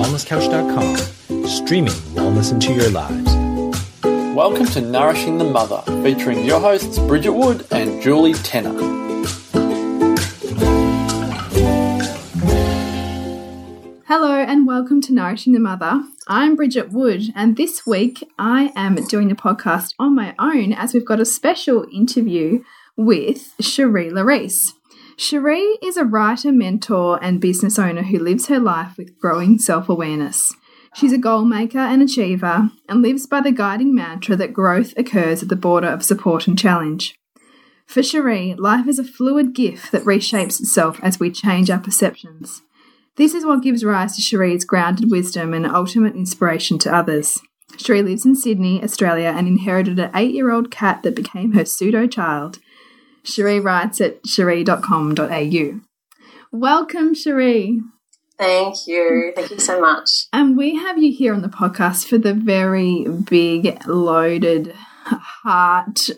wellnesscouch.com, streaming wellness into your lives. Welcome to Nourishing the Mother, featuring your hosts Bridget Wood and Julie Tenner. Hello and welcome to Nourishing the Mother. I'm Bridget Wood, and this week I am doing the podcast on my own as we've got a special interview with Sherrie Laryse. Sherrie is a writer, mentor, and business owner who lives her life with growing self awareness. She's a goal maker and achiever and lives by the guiding mantra that growth occurs at the border of support and challenge. For Sherrie, life is a fluid gift that reshapes itself as we change our perceptions. This is what gives rise to Sherrie's grounded wisdom and ultimate inspiration to others. Sherrie lives in Sydney, Australia, and inherited an eight year old cat that became her pseudo child Sherrie writes at cherie.com.au. Welcome, Sherrie. Thank you. Thank you so much. And we have you here on the podcast for the very big, loaded, heart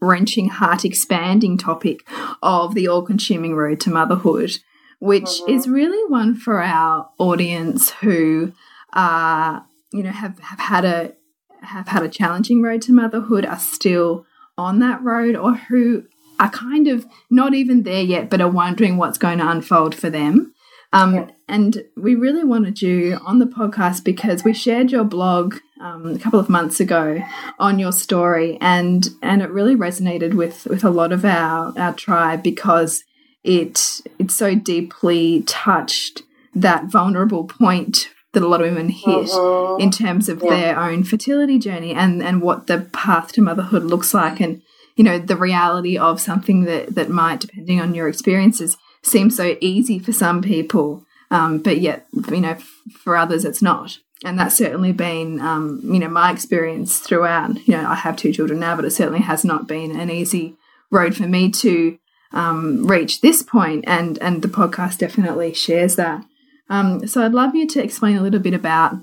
wrenching, heart expanding topic of the all consuming road to motherhood, which mm -hmm. is really one for our audience who are, you know, have, have had a have had a challenging road to motherhood, are still on that road, or who are kind of not even there yet, but are wondering what's going to unfold for them. Um, yeah. And we really wanted you on the podcast because we shared your blog um, a couple of months ago on your story, and and it really resonated with with a lot of our our tribe because it it so deeply touched that vulnerable point that a lot of women hit -huh. in terms of yeah. their own fertility journey and and what the path to motherhood looks like and you know, the reality of something that, that might, depending on your experiences, seem so easy for some people, um, but yet, you know, for others it's not. And that's certainly been, um, you know, my experience throughout. You know, I have two children now, but it certainly has not been an easy road for me to um, reach this point, and and the podcast definitely shares that. Um, so I'd love you to explain a little bit about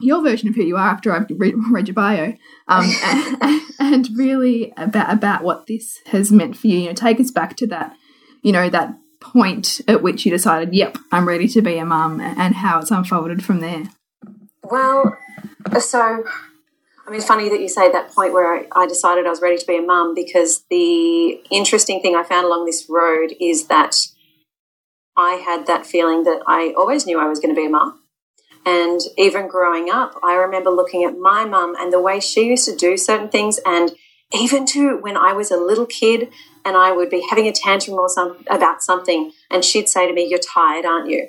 your version of who you are after I've read, read your bio, um, and, and, really about about what this has meant for you. You know, take us back to that, you know, that point at which you decided, "Yep, I'm ready to be a mum," and how it's unfolded from there. Well, so I mean, it's funny that you say that point where I, I decided I was ready to be a mum because the interesting thing I found along this road is that I had that feeling that I always knew I was going to be a mum and even growing up, I remember looking at my mum and the way she used to do certain things. And even to when I was a little kid and I would be having a tantrum or some, about something, and she'd say to me, You're tired, aren't you?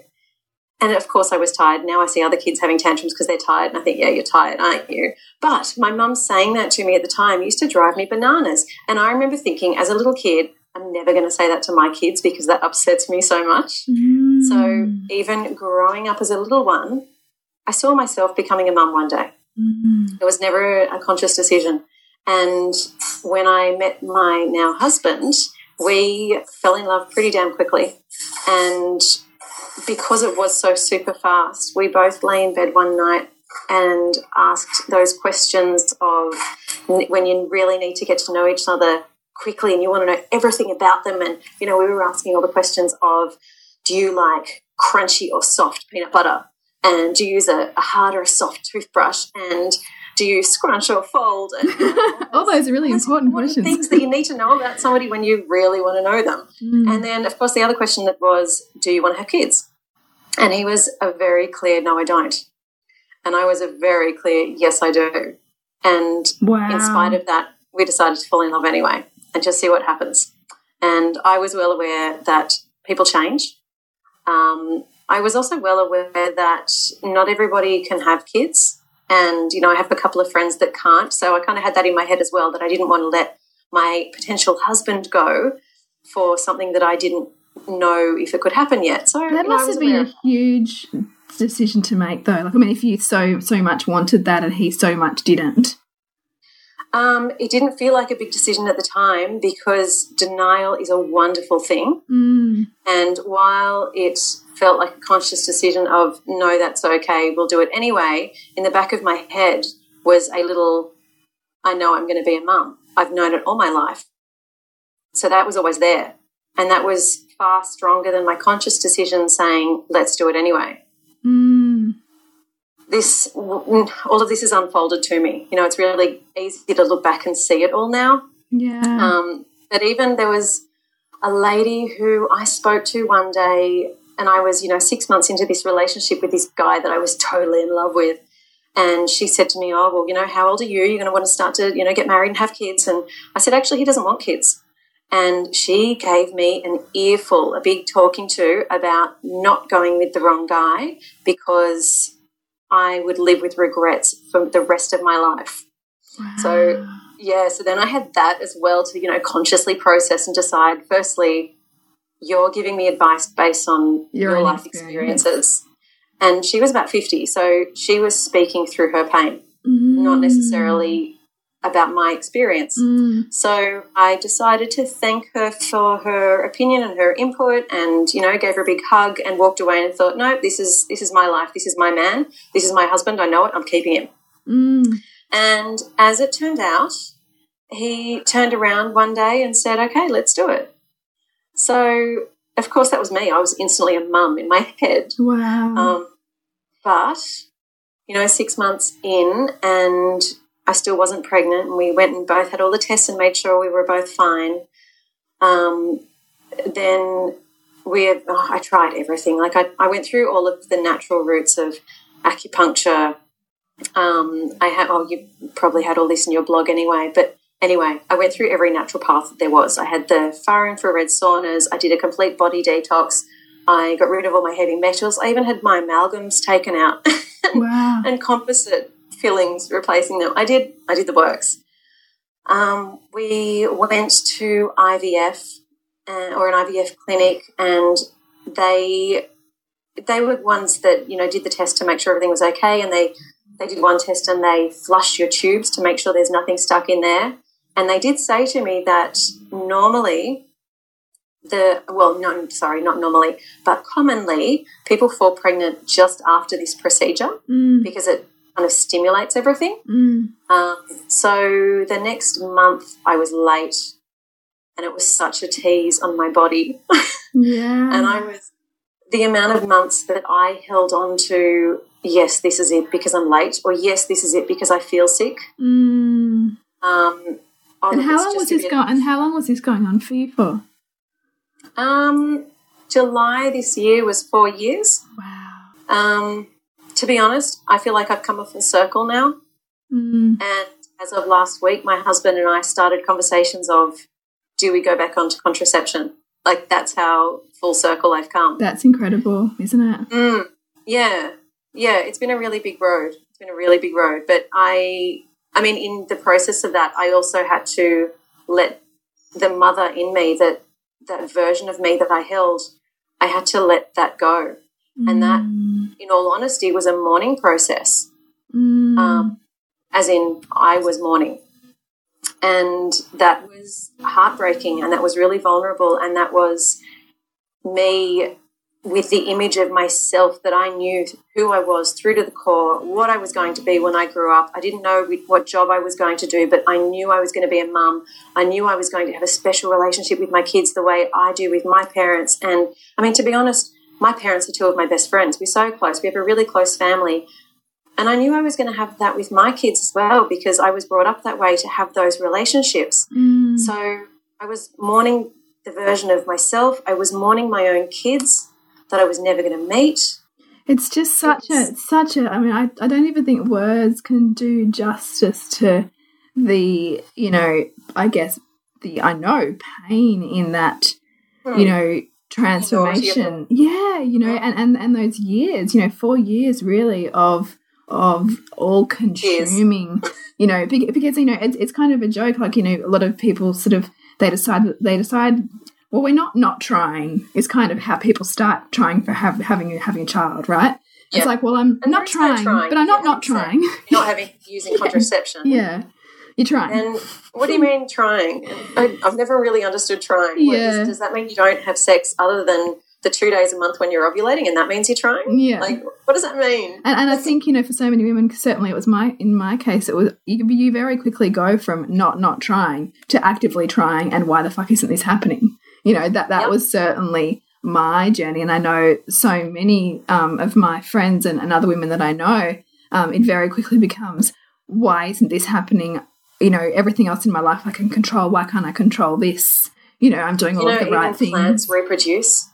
And of course, I was tired. Now I see other kids having tantrums because they're tired, and I think, Yeah, you're tired, aren't you? But my mum saying that to me at the time used to drive me bananas. And I remember thinking, as a little kid, I'm never going to say that to my kids because that upsets me so much. Mm. So even growing up as a little one, I saw myself becoming a mum one day. Mm-hmm. It was never a conscious decision. And when I met my now husband, we fell in love pretty damn quickly. And because it was so super fast, we both lay in bed one night and asked those questions of when you really need to get to know each other quickly and you want to know everything about them. And, you know, we were asking all the questions of do you like crunchy or soft peanut butter? And do you use a, a hard or a soft toothbrush and do you scrunch or fold? And, All those are really important questions. Things that you need to know about somebody when you really want to know them. Mm. And then, of course, the other question that was, do you want to have kids? And he was a very clear, no, I don't. And I was a very clear, yes, I do. And wow. in spite of that, we decided to fall in love anyway and just see what happens. And I was well aware that people change. Um, I was also well aware that not everybody can have kids. And, you know, I have a couple of friends that can't. So I kind of had that in my head as well that I didn't want to let my potential husband go for something that I didn't know if it could happen yet. So that must have been a huge decision to make though. Like I mean if you so so much wanted that and he so much didn't. Um, it didn't feel like a big decision at the time because denial is a wonderful thing. Mm. And while it felt like a conscious decision of no that's okay we'll do it anyway in the back of my head was a little i know i'm going to be a mum i've known it all my life so that was always there and that was far stronger than my conscious decision saying let's do it anyway Mm. this all of this is unfolded to me. You know, it's really easy to look back and see it all now. Yeah. Um, but even there was a lady who I spoke to one day, and I was, you know, six months into this relationship with this guy that I was totally in love with. And she said to me, Oh, well, you know, how old are you? You're going to want to start to, you know, get married and have kids. And I said, Actually, he doesn't want kids. And she gave me an earful, a big talking to about not going with the wrong guy because I would live with regrets for the rest of my life. So, yeah, so then I had that as well to, you know, consciously process and decide firstly, you're giving me advice based on Your your, life experience. experiences. And she was about 50, so she was speaking through her pain, not necessarily about my experience. Mm. So I decided to thank her for her opinion and her input and you know gave her a big hug and walked away and thought no this is this is my life this is my man this is my husband I know it I'm keeping him Mm. and as it turned out he turned around one day and said okay let's do it so of course that was me I was instantly a mum in my head Wow. um, but, you know, six months in and I still wasn't pregnant, and we went and both had all the tests and made sure we were both fine. Um, then we, oh, I tried everything. Like I, I went through all of the natural routes of acupuncture. Um, I had, oh, you probably had all this in your blog anyway, but anyway, I went through every natural path that there was. I had the far infrared saunas. I did a complete body detox. I got rid of all my heavy metals. I even had my amalgams taken out wow. and composite fillings replacing them. I did I did the works. Um, we went to IVF uh, or an IVF clinic, and they they were ones that you know did the test to make sure everything was okay, and they they did one test and they flushed your tubes to make sure there's nothing stuck in there. And they did say to me that normally the well no sorry not normally but commonly people fall pregnant just after this procedure Mm. because it kind of stimulates everything Mm. um, so the next month i was late and it was such a tease on my body Yeah. and i was the amount of months that i held on to yes this is it because i'm late or yes this is it because i feel sick Mm. um, And how long was this going? And how long was this going on for you for? um, july this year was four years Wow. Um, to be honest, I feel like I've come a full circle now. Mm. And as of last week, my husband and I started conversations of do we go back onto contraception? Like that's how full circle I've come. That's incredible, isn't it? Mm, yeah, yeah. It's been a really big road. It's been a really big road. But I, I mean, in the process of that, I also had to let the mother in me that that version of me that I held. I had to let that go. And that, Mm. in all honesty, was a mourning process. Mm. um, as in I was mourning. And that was heartbreaking and that was really vulnerable. And that was me with the image of myself that I knew who I was through to the core, what I was going to be when I grew up. I didn't know what job I was going to do, but I knew I was going to be a mum. I knew I was going to have a special relationship with my kids the way I do with my parents. And I mean, to be honest, my parents are two of my best friends. We're so close. We have a really close family. And I knew I was going to have that with my kids as well because I was brought up that way to have those relationships. Mm. So I was mourning the version of myself. I was mourning my own kids that I was never going to meet. It's just such a It's- such a I mean I, I don't even think words can do justice to the you know I guess the I know pain in that hmm. you know transformation. yeah you know and, and and those years you know four years really of of all consuming you know because you know it's, it's kind of a joke like you know a lot of people sort of they decide they decide well we're not not trying is kind of how people start trying for have, having a, having a child right Yeah. it's like well i'm And not is no trying, trying. but i'm not Yeah, not trying Not having using contraception. yeah you're trying And what do you mean trying? I, I've never really understood trying. What is- Yeah. does that mean you don't have sex other than the two days a month when you're ovulating, and that means you're trying? Yeah. Like, what does that mean? And, and I think you know, for so many women, certainly it was my in my case, it was you, you very quickly go from not not trying to actively trying, and why the fuck isn't this happening? You know that that Yep. was certainly my journey, and I know so many um, of my friends and, and, other women that I know, um, it very quickly becomes, why isn't this happening? You know, everything else in my life I can control. Why can't I control this? You know, I'm doing all you know, of the right things. Plants reproduce.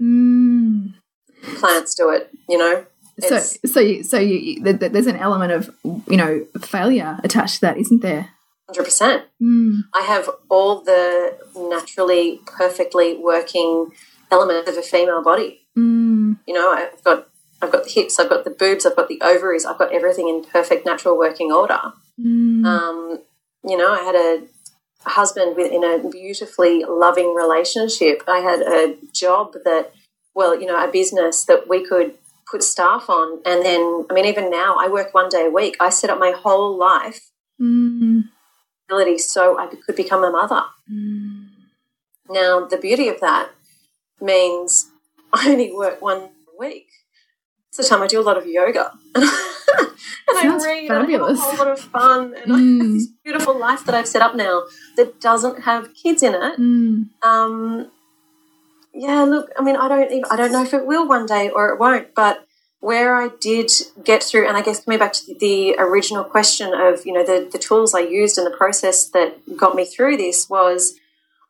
Mm. Plants do it. You know. So, so, you, so you, there's an element of you know failure attached to that, isn't there? Hundred percent. Mm. I have all the naturally, perfectly working elements of a female body. Mm. You know, I've got I've got the hips, I've got the boobs, I've got the ovaries, I've got everything in perfect natural working order. Mm. Um, you know, I had a husband with, in a beautifully loving relationship. I had a job that, well, you know, a business that we could put staff on. And then, I mean, even now, I work one day a week. I set up my whole life mm. Ability so I could become a mother. Mm. Now, the beauty of that means I only work one week. It's the time I do a lot of yoga. and Sounds I read fabulous. and I have a whole lot of fun. And I Mm. have this beautiful life that I've set up now that doesn't have kids in it. Mm. Um, yeah, look, I mean, I don't even, I don't know if it will one day or it won't, but where I did get through, and I guess coming back to the original question of, you know, the, the tools I used and the process that got me through this was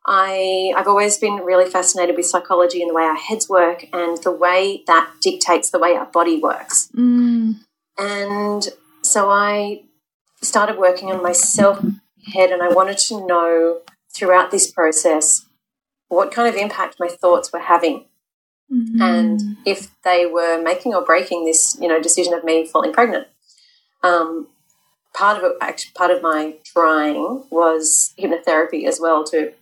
I, I've always been really fascinated with psychology and the way our heads work and the way that dictates the way our body works. Mm. And so I started working on my self head, and I wanted to know throughout this process what kind of impact my thoughts were having Mm. and if they were making or breaking this you know decision of me falling pregnant um, part of it actually part of my trying was hypnotherapy as well to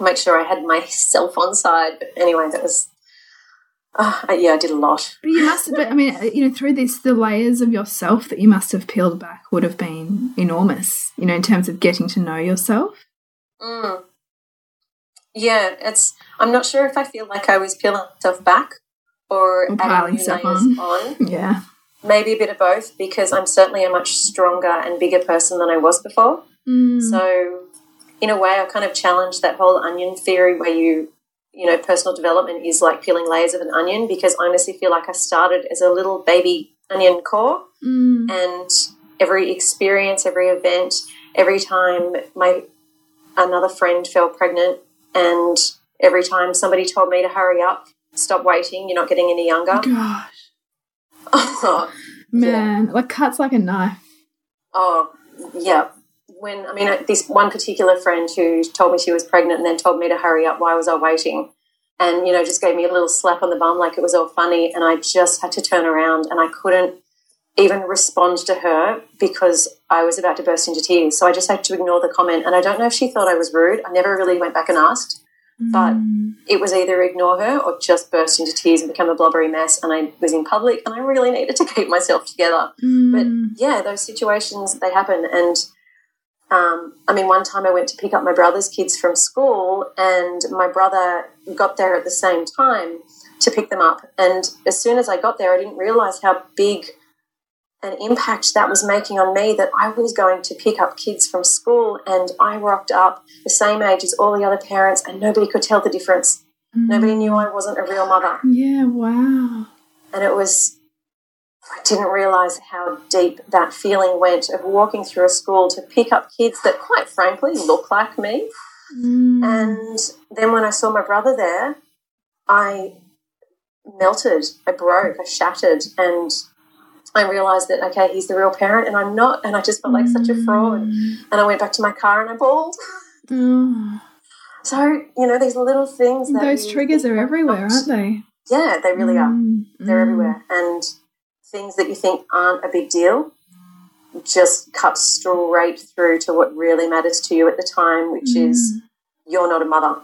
make sure i had myself on side but anyway that was uh, yeah i did a lot But you must have been, I mean, uh, you know, through this, the layers of yourself that you must have peeled back would have been enormous, you know, in terms of getting to know yourself. Mm. Yeah, it's. I'm not sure if I feel like I was peeling myself back or, Or adding piling stuff on. on. Yeah. Maybe a bit of both because I'm certainly a much stronger and bigger person than I was before. Mm. So, in a way, I kind of challenged that whole onion theory where you, you know, personal development is like peeling layers of an onion because I honestly feel like I started as a little baby onion core Mm. and every experience, every event, every time my another friend fell pregnant, and every time somebody told me to hurry up, stop waiting, you're not getting any younger. Oh gosh, oh, man, like cuts like a knife. oh, yeah. When I mean, this one particular friend who told me she was pregnant and then told me to hurry up. Why was I waiting? And you know, just gave me a little slap on the bum like it was all funny, and I just had to turn around and I couldn't even respond to her because I was about to burst into tears. So I just had to ignore the comment. And I don't know if she thought I was rude. I never really went back and asked. But Mm. it was either ignore her or just burst into tears and become a blubbery mess. And I was in public and I really needed to keep myself together. But Mm. yeah, those situations, they happen. And um, I mean, one time I went to pick up my brother's kids from school and my brother got there at the same time to pick them up. And as soon as I got there, I didn't realize how big an impact that was making on me that I was going to pick up kids from school and I rocked up the same age as all the other parents and nobody could tell the difference. Nobody knew I wasn't a real mother. Yeah, wow. And it was, I didn't realize how deep that feeling went of walking through a school to pick up kids that, quite frankly, look like me. Mm. And then when I saw my brother there, I melted, I broke, I shattered, and I realized that, okay, he's the real parent and I'm not. And I just felt like such a fraud. Mm. And I went back to my car and I bawled. Oh. So, you know, these little things that. Those you triggers are everywhere, aren't they? Yeah, they really are. Mm. They're Mm. everywhere. And things that you think aren't a big deal just cut straight through to what really matters to you at the time, which is you're not a mother.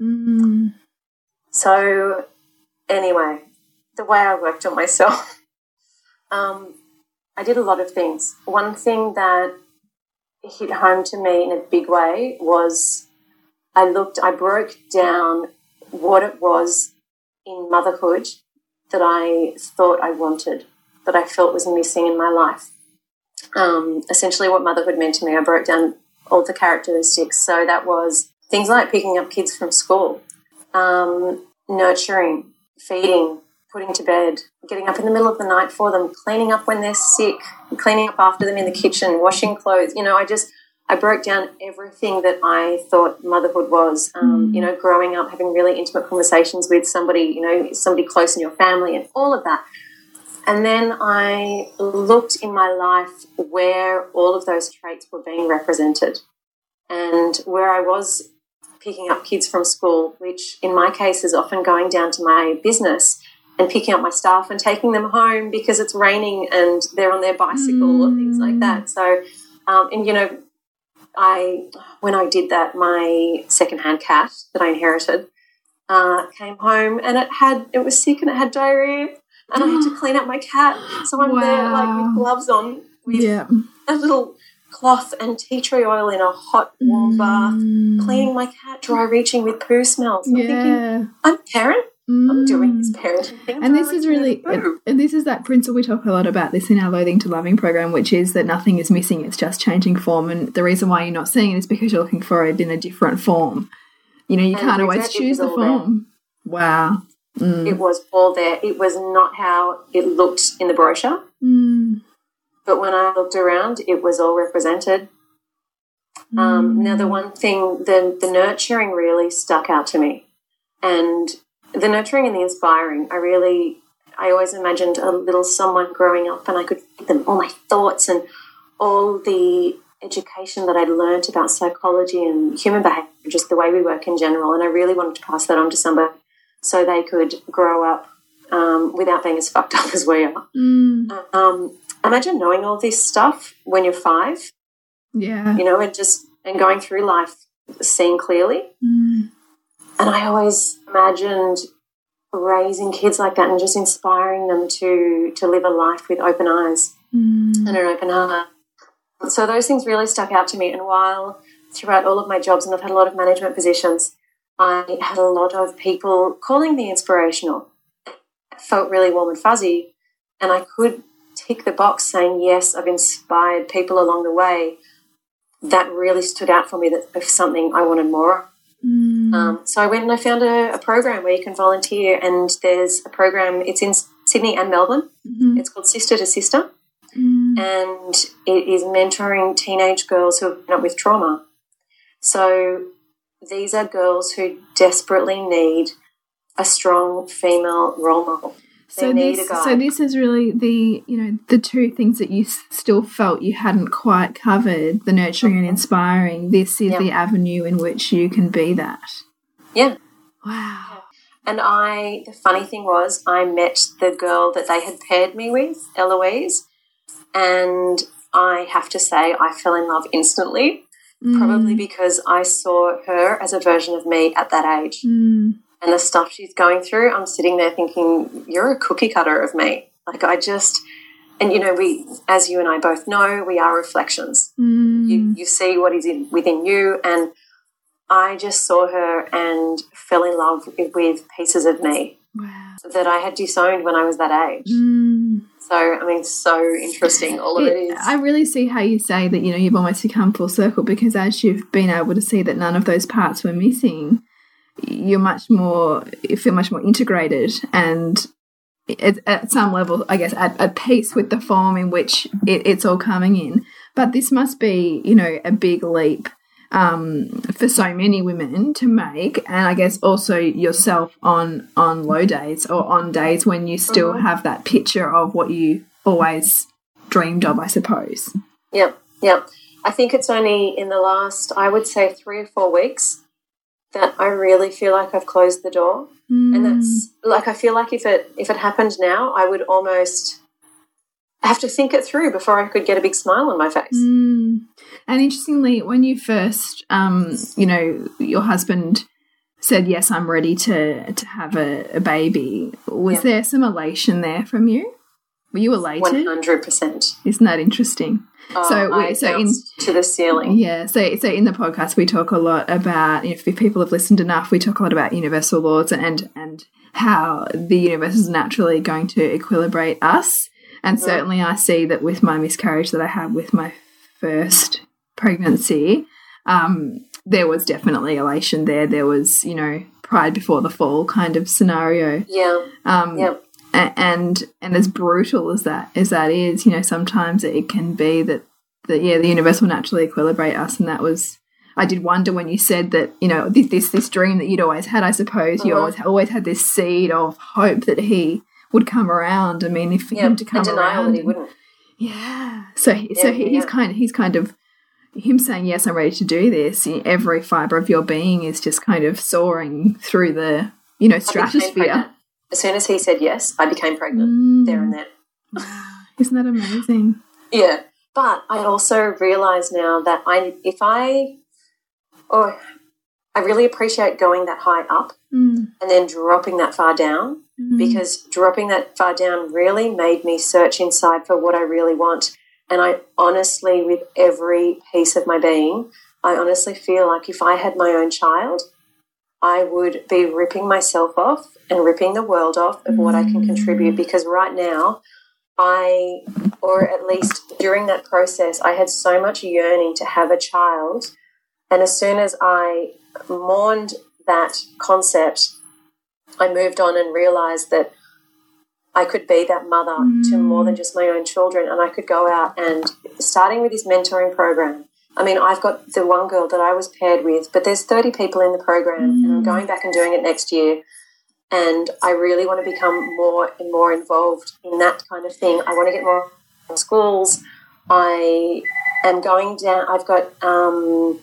Mm. So, anyway, the way I worked on myself, um, I did a lot of things. One thing that hit home to me in a big way was I looked, I broke down what it was in motherhood that I thought I wanted, that I felt was missing in my life. Um, essentially, what motherhood meant to me, I broke down all the characteristics. So that was things like picking up kids from school, um, nurturing, feeding, putting to bed, getting up in the middle of the night for them, cleaning up when they're sick, cleaning up after them in the kitchen, washing clothes. You know, I just I broke down everything that I thought motherhood was. Um, you know, growing up, having really intimate conversations with somebody, you know, somebody close in your family, and all of that. And then I looked in my life where all of those traits were being represented, and where I was picking up kids from school, which in my case is often going down to my business and picking up my stuff and taking them home because it's raining and they're on their bicycle or things like that. So, um, and you know, I when I did that, my secondhand cat that I inherited uh, came home and it had it was sick and it had diarrhea, and I had to clean up my cat. So I'm there like with gloves on, with Yeah. a little cloth and tea tree oil in a hot warm bath, cleaning my cat, dry reaching with poo smells. I'm thinking, I'm a I'm doing this Mm. parenting thing. And this is really, and this is that principle we talk a lot about this in our Loathing to Loving program, which is that nothing is missing, it's just changing form. And the reason why you're not seeing it is because you're looking for it in a different form. You know, you And can't always choose the all there. form. Wow. Mm. It was all there. It was not how it looked in the brochure, Mm. but when I looked around, it was all represented. Um, now, the one thing, the, the nurturing really stuck out to me. And the nurturing and the inspiring, I really, I always imagined a little someone growing up and I could feed them all my thoughts and all the education that I'd learnt about psychology and human behavior, just the way we work in general. And I really wanted to pass that on to somebody so they could grow up um, without being as fucked up as we are. Mm. Um, imagine knowing all this stuff when you're five Yeah. you know, and just and going through life seeing clearly. Mm. And I always imagined raising kids like that and just inspiring them to to live a life with open eyes Mm. and an open heart. So those things really stuck out to me. And while throughout all of my jobs, and I've had a lot of management positions, I had a lot of people calling me inspirational. It felt really warm and fuzzy, and I could tick the box saying yes, I've inspired people along the way. That really stood out for me. That of something I wanted more. Mm. Um, so I went and I found a, a program where you can volunteer, and there's a program. It's in Sydney and Melbourne. Mhm. It's called Sister to Sister Mm. and it is mentoring teenage girls who have been up with trauma. So these are girls who desperately need a strong female role model. So this, so this is really the you know the two things that you still felt you hadn't quite covered: the nurturing and inspiring. This is Yeah. the avenue in which you can be that. Yeah. Wow. And I, the funny thing was, I met the girl that they had paired me with, Eloise, and I have to say, I fell in love instantly, probably because I saw her as a version of me at that age. Mm. And the stuff she's going through, I'm sitting there thinking, you're a cookie cutter of me. Like, I just, and you know, we, as you and I both know, we are reflections. Mm. You, you see what is in, within you. And I just saw her and fell in love with, pieces of me Wow. that I had disowned when I was that age. Mm. So, I mean, so interesting. All of it It- is. I really see how you say that, you know, you've almost become full circle because as you've been able to see that none of those parts were missing, you're much more, you feel much more integrated and at, at some level, I guess, at, at peace with the form in which it, it's all coming in. But this must be, you know, a big leap um, for so many women to make, and I guess also yourself on on low days or on days when you still have that picture of what you always dreamed of, I suppose. Yep, yep. I think it's only in the last, I would say, three or four weeks that I really feel like I've closed the door. Mm. And that's like I feel like if it if it happened now, I would almost have to think it through before I could get a big smile on my face. Mm. And interestingly, when you first, um, you know, your husband said, "Yes, I'm ready to to have a, a baby," was Yeah. there some elation there from you? Were you One elated? hundred percent. Isn't that interesting? Oh, So we- so in- to the ceiling. Yeah, so so in the podcast we talk a lot about if, if people have listened enough, we talk a lot about universal laws and and how the universe is naturally going to equilibrate us. And certainly, I see that with my miscarriage that I had with my first pregnancy, um, there was definitely elation there. There was, you know, pride before the fall kind of scenario. Yeah. Um, Yeah. And and as brutal as that as that is, you know, sometimes it can be that that yeah, the universe will naturally equilibrate us, and that was. I did wonder when you said that, you know, this this, this dream that you'd always had. I suppose you Mhm. always always had this seed of hope that he would come around. I mean, if for Yeah. him to come around, he wouldn't. yeah. So he, so Yeah, he's kind of he's kind of him saying yes, I'm ready to do this. Every fiber of your being is just kind of soaring through the you know stratosphere. As soon as he said yes, I became pregnant Mm. there and then. Isn't that amazing? Yeah. But I also realize now that I, if I, or I really appreciate going that high up Mm. and then dropping that far down Mm. because dropping that far down really made me search inside for what I really want. And I honestly, with every piece of my being, I honestly feel like if I had my own child, I would be ripping myself off and ripping the world off of what I can mm. contribute because right now, I, or at least during that process, I had so much yearning to have a child. And as soon as I mourned that concept, I moved on and realized that I could be that mother to more than mm. just my own children, and I could go out and starting with this mentoring program. I mean, I've got the one girl that I was paired with, but there's 30 people in the program, and I'm going back and doing it next year. And I really want to become more and more involved in that kind of thing. I want to get more schools. I am going down. I've got. Um,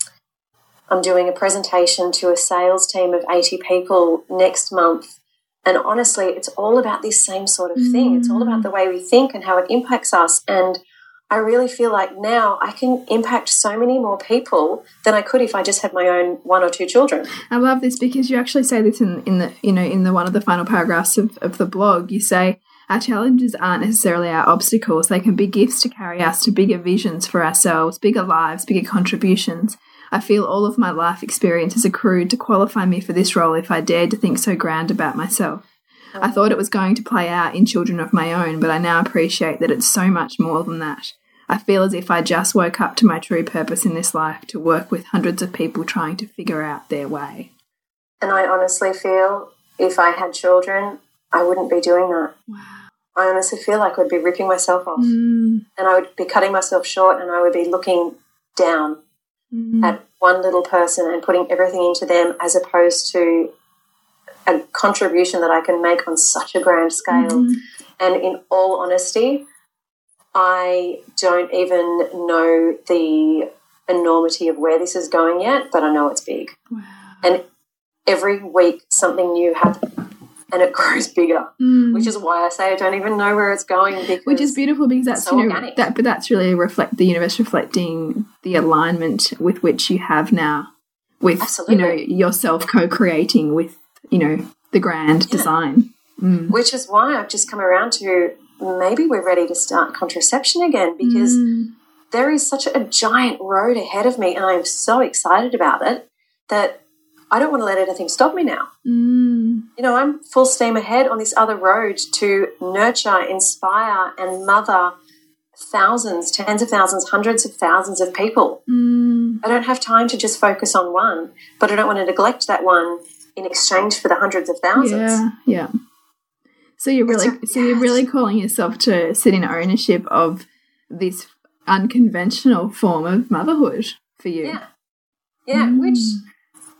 I'm doing a presentation to a sales team of 80 people next month. And honestly, it's all about this same sort of thing. It's all about the way we think and how it impacts us. And I really feel like now I can impact so many more people than I could if I just had my own one or two children. I love this because you actually say this in, in the you know in the one of the final paragraphs of, of the blog. You say our challenges aren't necessarily our obstacles; they can be gifts to carry us to bigger visions for ourselves, bigger lives, bigger contributions. I feel all of my life experience has accrued to qualify me for this role if I dared to think so grand about myself. I thought it was going to play out in children of my own, but I now appreciate that it's so much more than that. I feel as if I just woke up to my true purpose in this life to work with hundreds of people trying to figure out their way. And I honestly feel if I had children, I wouldn't be doing that. Wow. I honestly feel like I'd be ripping myself off Mm, and I would be cutting myself short and I would be looking down mm, at one little person and putting everything into them as opposed to a contribution that I can make on such a grand scale. mm, And in all honesty, I don't even know the enormity of where this is going yet, but I know it's big. wow. And every week something new happens and it grows bigger, Mm. which is why I say I don't even know where it's going because Which is beautiful because that's so you know organic. that, but that's really reflect the universe reflecting the alignment with which you have now, with you know yourself co-creating with you know the grand design. Mm. which is why I've just come around to maybe we're ready to start contraception again because Mm. there is such a giant road ahead of me and I am so excited about it that I don't want to let anything stop me now. Mm. You know, I'm full steam ahead on this other road to nurture, inspire, and mother thousands, tens of thousands, hundreds of thousands of people. Mm. I don't have time to just focus on one, but I don't want to neglect that one in exchange for the hundreds of thousands. Yeah, yeah. So you're really, a- so you're really calling yourself to sit in ownership of this unconventional form of motherhood for you. Yeah. Yeah, Mm. which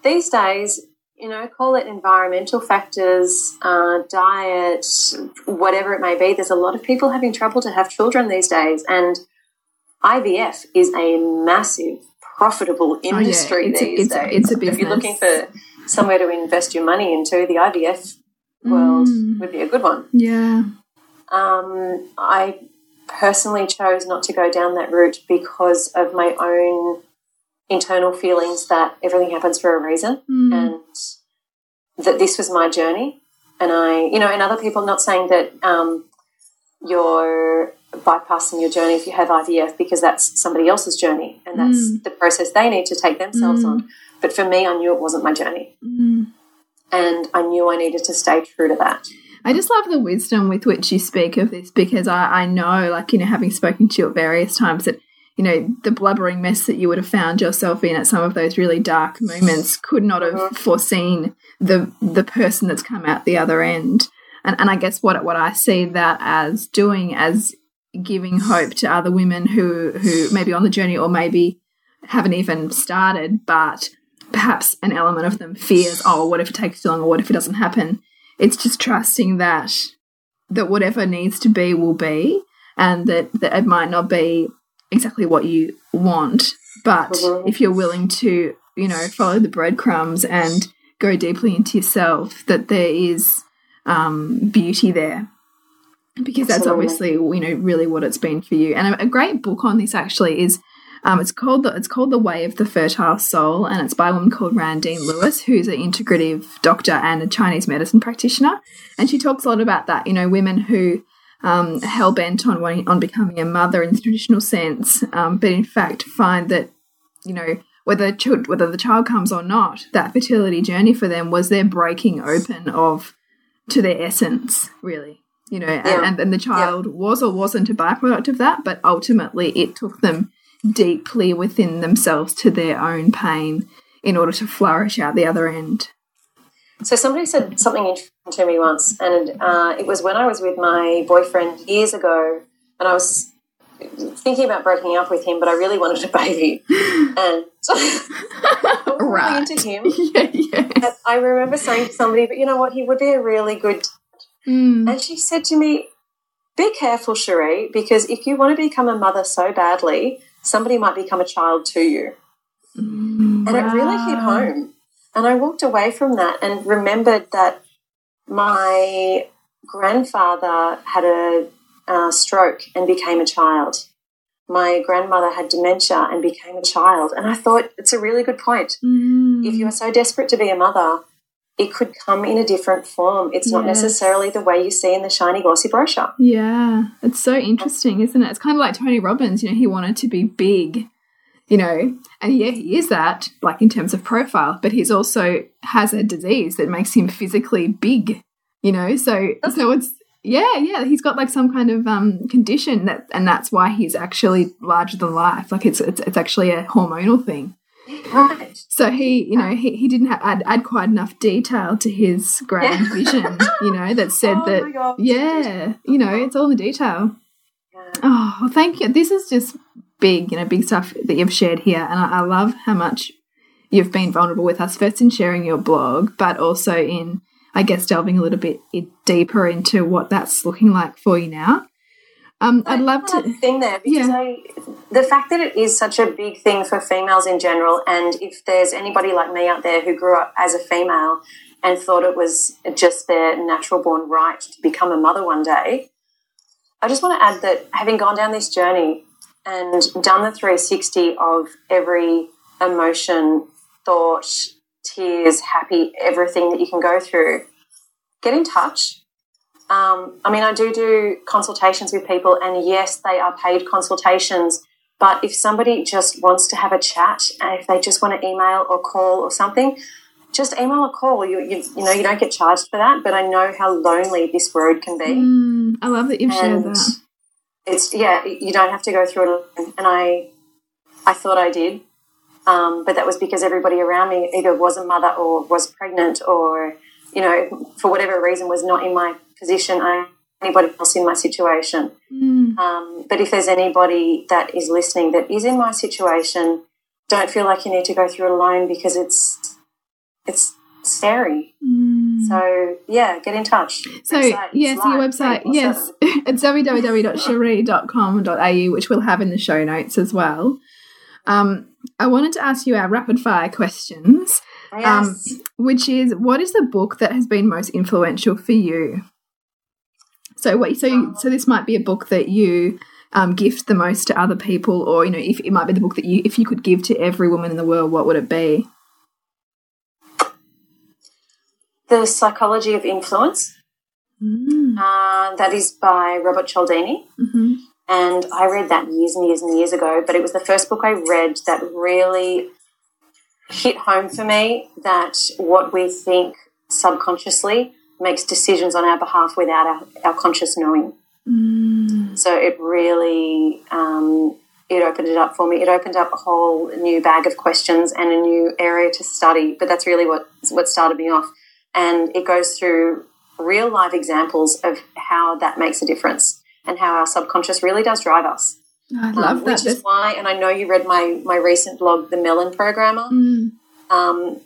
these days, you know, call it environmental factors, uh, diet, whatever it may be. There's a lot of people having trouble to have children these days, and IVF is a massive, profitable industry Oh, it's a- these it's a- days. it's a business. If you're looking for somewhere to invest your money into, the IVF world Mm. would be a good one. Yeah. Um, I personally chose not to go down that route because of my own internal feelings that everything happens for a reason Mm. and that this was my journey. And I, you know, and other people, not saying that um, you're bypassing your journey if you have IVF because that's somebody else's journey and that's Mm. the process they need to take themselves Mm. on. But for me, I knew it wasn't my journey. And I knew I needed to stay true to that. I just love the wisdom with which you speak of this because I, I know, like, you know, having spoken to you at various times, that you know, the blubbering mess that you would have found yourself in at some of those really dark moments could not have Mm-hmm. foreseen the the person that's come out the other end. And and I guess what what I see that as doing as giving hope to other women who who may be on the journey or maybe haven't even started, but perhaps an element of them fears, oh, what if it takes too long or what if it doesn't happen? It's just trusting that that whatever needs to be will be and that, that it might not be exactly what you want. But if you're willing to, you know, follow the breadcrumbs and go deeply into yourself, that there is um, beauty there. Because that's Absolutely. obviously, you know, really what it's been for you. And a, a great book on this actually is um, it's called the, it's called The Way of the Fertile Soul, and it's by a woman called Randine Lewis, who's an integrative doctor and a Chinese medicine practitioner. And she talks a lot about that. You know, women who um, hell bent on wanting, on becoming a mother in the traditional sense, um, but in fact find that you know whether the child, whether the child comes or not, that fertility journey for them was their breaking open of to their essence, really. You know, and, Yeah. and, and the child was or wasn't a byproduct of that, but ultimately it took them deeply within themselves to their own pain in order to flourish out the other end. So somebody said something interesting to me once, and uh, it was when I was with my boyfriend years ago, and I was thinking about breaking up with him, but I really wanted a baby, and I Right. into him. yeah, yeah. I remember saying to somebody, "But you know what? He would be a really good." Mm. And she said to me, "Be careful, Sherrie, because if you want to become a mother so badly, somebody might become a child to you." And it really hit home. And I walked away from that and remembered that my grandfather had a uh, stroke and became a child. My grandmother had dementia and became a child. And I thought it's a really good point. Mm. If you are so desperate to be a mother, it could come in a different form. It's not necessarily the way you see in the shiny, glossy brochure. Yeah, it's so interesting, isn't it? It's kind of like Tony Robbins, you know, he wanted to be big, you know, and yeah, he is that, like in terms of profile, but he's also has a disease that makes him physically big, you know, so so it's yeah, yeah, he's got like some kind of um condition that and that's why he's actually larger than life. Like it's it's, it's actually a hormonal thing. Right. So he, you know, he, he didn't have, add, add quite enough detail to his grand Yeah. vision, you know, that said Oh that, yeah, you know, it's all in the detail. Yeah. Oh, well, thank you. This is just big, you know, big stuff that you've shared here. And I, I love how much you've been vulnerable with us, first in sharing your blog, but also in, I guess, delving a little bit deeper into what that's looking like for you now. Um, I'd love to. thing there because Yeah. I, the fact that it is such a big thing for females in general, and if there's anybody like me out there who grew up as a female and thought it was just their natural born right to become a mother one day, I just want to add that having gone down this journey and done the 360 of every emotion, thought, tears, happy, everything that you can go through, get in touch. Um, I mean, I do do consultations with people, and yes, they are paid consultations. But if somebody just wants to have a chat, and if they just want to email or call or something, just email or call. You, you, you know, you don't get charged for that. But I know how lonely this road can be Mm, I love that you've shared and that. it's yeah you don't have to go through it and i i thought i did um, but that was because everybody around me either was a mother or was pregnant or you know for whatever reason was not in my position I, anybody else in my situation Mm, um, but if there's anybody that is listening that is in my situation don't feel like you need to go through it alone because it's it's scary mm. so yeah get in touch So Website, yes, your website, 24/7. yes, it's www.cherie.com.au, which we'll have in the show notes as well. Um, I wanted to ask you our rapid fire questions, um, which is what is the book that has been most influential for you? So what? So so this might be a book that you um, gift the most to other people, or you know, if it might be the book that you, if you could give to every woman in the world, what would it be? the psychology of influence Mm, Uh, that is by Robert Cialdini. mhm. And I read that years and years and years ago, but it was the first book I read that really hit home for me that what we think subconsciously makes decisions on our behalf without our, our conscious knowing. Mm, So it really, um, it opened it up for me. It opened up a whole new bag of questions and a new area to study. But that's really what what started me off. And it goes through real life examples of how that makes a difference and how our subconscious really does drive us. I love um, that. Which is why, and I know you read my my recent blog, The Melon Programmer. Mm. Um,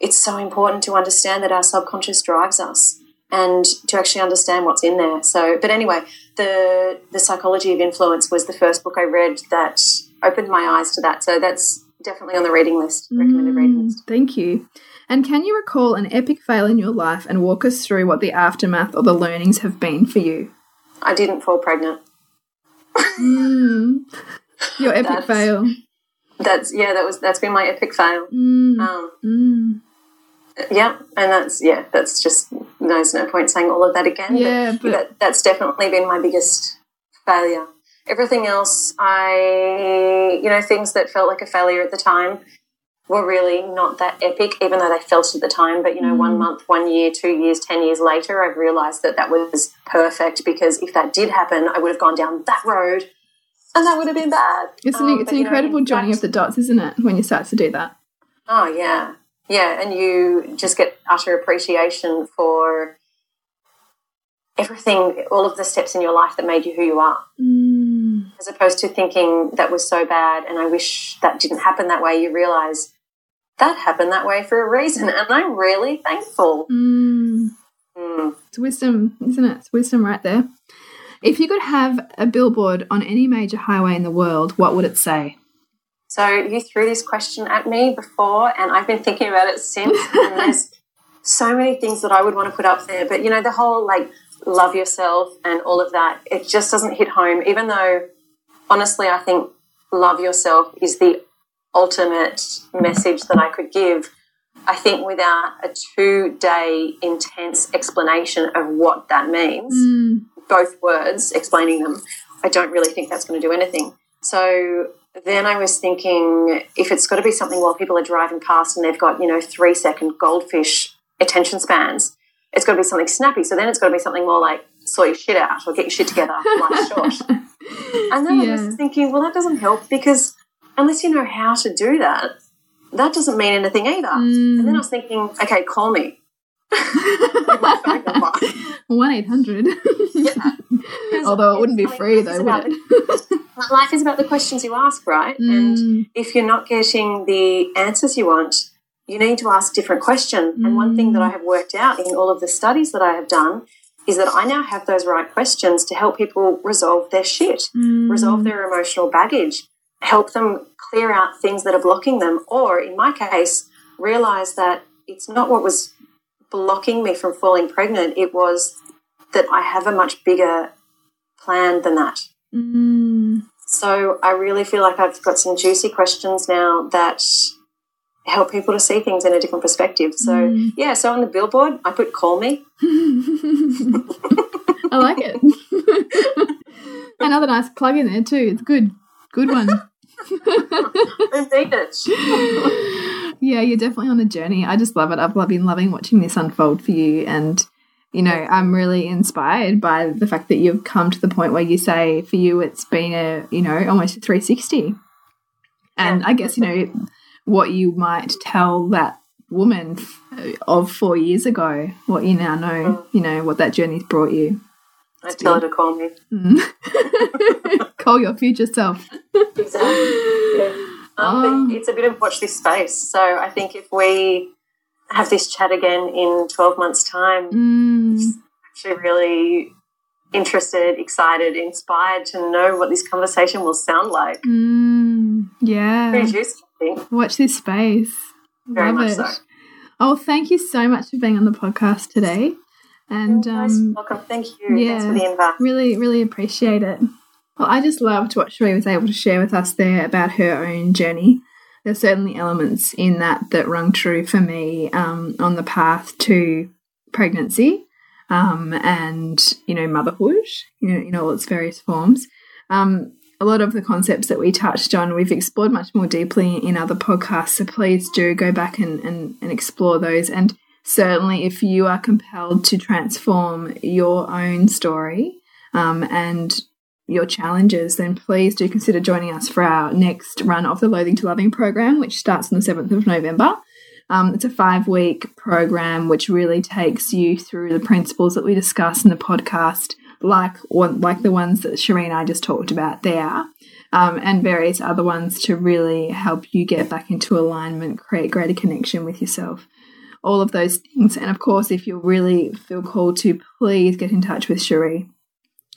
it's so important to understand that our subconscious drives us and to actually understand what's in there. So, but anyway, the the psychology of influence was the first book I read that opened my eyes to that. So that's definitely on the reading list, recommended reading Mm, list. thank you. And can you recall an epic fail in your life and walk us through what the aftermath or the learnings have been for you? I didn't fall pregnant. Mm. Your epic That's- fail. That's yeah, that was that's been my epic fail. Mm. Um, Mm. Yeah, and that's yeah, that's just there's no point saying all of that again. Yeah, but that, that's definitely been my biggest failure. Everything else, I, you know, things that felt like a failure at the time were really not that epic, even though they felt at the time. But, you know, one Mm. month, one year, two years, 10 years later, I've realized that that was perfect because if that did happen, I would have gone down that road and that would have been bad. it's an, Um, it's but, an know, incredible in joining of the dots, isn't it, when you start to do that? Oh yeah, yeah, and you just get utter appreciation for everything, all of the steps in your life that made you who you are, Mm. as opposed to thinking that was so bad and I wish that didn't happen that way. You realize that happened that way for a reason, and I'm really thankful. Mm. Mm. It's wisdom, isn't it? It's wisdom right there. If you could have a billboard on any major highway in the world, what would it say? So you threw this question at me before, and I've been thinking about it since. and there's so many things that I would want to put up there, but you know, the whole like love yourself and all of that, it just doesn't hit home. Even though, honestly, I think love yourself is the ultimate message that I could give. I think without a two day intense explanation of what that means, Mm. both words, explaining them, I don't really think that's going to do anything. So then I was thinking if it's got to be something while people are driving past and they've got, you know, three second goldfish attention spans, it's got to be something snappy. So then it's got to be something more like, sort your shit out or get your shit together, life's short. And then I was thinking, well, that doesn't help because unless you know how to do that, that doesn't mean anything either. Mm. And then I was thinking, okay, call me. With my phone number. 1 800. Although it wouldn't be free, though, would it? Life is about the questions you ask, right? And Mm. if you're not getting the answers you want, you need to ask different questions. And one thing that I have worked out in all of the studies that I have done is that I now have those right questions to help people resolve their shit, Mm. resolve their emotional baggage, help them clear out things that are blocking them, or in my case, realize that it's not what was blocking me from falling pregnant, it was that I have a much bigger plan than that. Mm. So I really feel like I've got some juicy questions now that help people to see things in a different perspective. So Mm. yeah, so on the billboard I put call me. I like it. Another nice plug in there, too. It's good. Good one. Indeed it. yeah, you're definitely on a journey. I just love it. I've been loving watching this unfold for you. And, you know, I'm really inspired by the fact that you've come to the point where you say for you it's been a, you know, almost a 360. And I guess, you know, what you might tell that woman uh, of four years ago, what you now know, you know, what that journey's brought you. I tell her to call me. Mm. Call your future self. Exactly. Yeah. Um, but um. it's a bit of watch this space. So I think if we have this chat again in 12 months' time, Mm, actually really interested, excited, inspired to know what this conversation will sound like. mm, yeah. Pretty juicy, Watch this space. Very Love much it. so. Oh, thank you so much for being on the podcast today. And um, welcome. Thank you. yeah. Thanks for the invite. really, really appreciate it. Well, I just loved what Sherrie was able to share with us there about her own journey. There's certainly elements in that that rung true for me um, on the path to pregnancy um, and you know motherhood, you know, in all its various forms. Um, a lot of the concepts that we touched on, we've explored much more deeply in other podcasts. So please do go back and, and, and explore those. And certainly, if you are compelled to transform your own story um, and your challenges, then please do consider joining us for our next run of the Loathing to Loving program, which starts on the 7th of November. Um, it's a five week program which really takes you through the principles that we discuss in the podcast, like like the ones that Sherrie and I just talked about there, um, and various other ones to really help you get back into alignment, create greater connection with yourself, all of those things. And of course, if you really feel called to, please get in touch with Sherrie.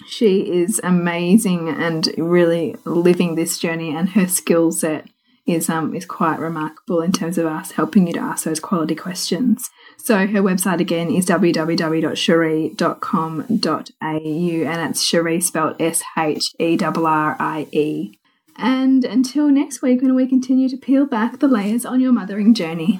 She is amazing and really living this journey, and her skill set is um is quite remarkable in terms of us helping you to ask those quality questions. So her website again is www.sherrie.com.au and it's Sherrie spelled S H E R R I E. And until next week when we continue to peel back the layers on your mothering journey.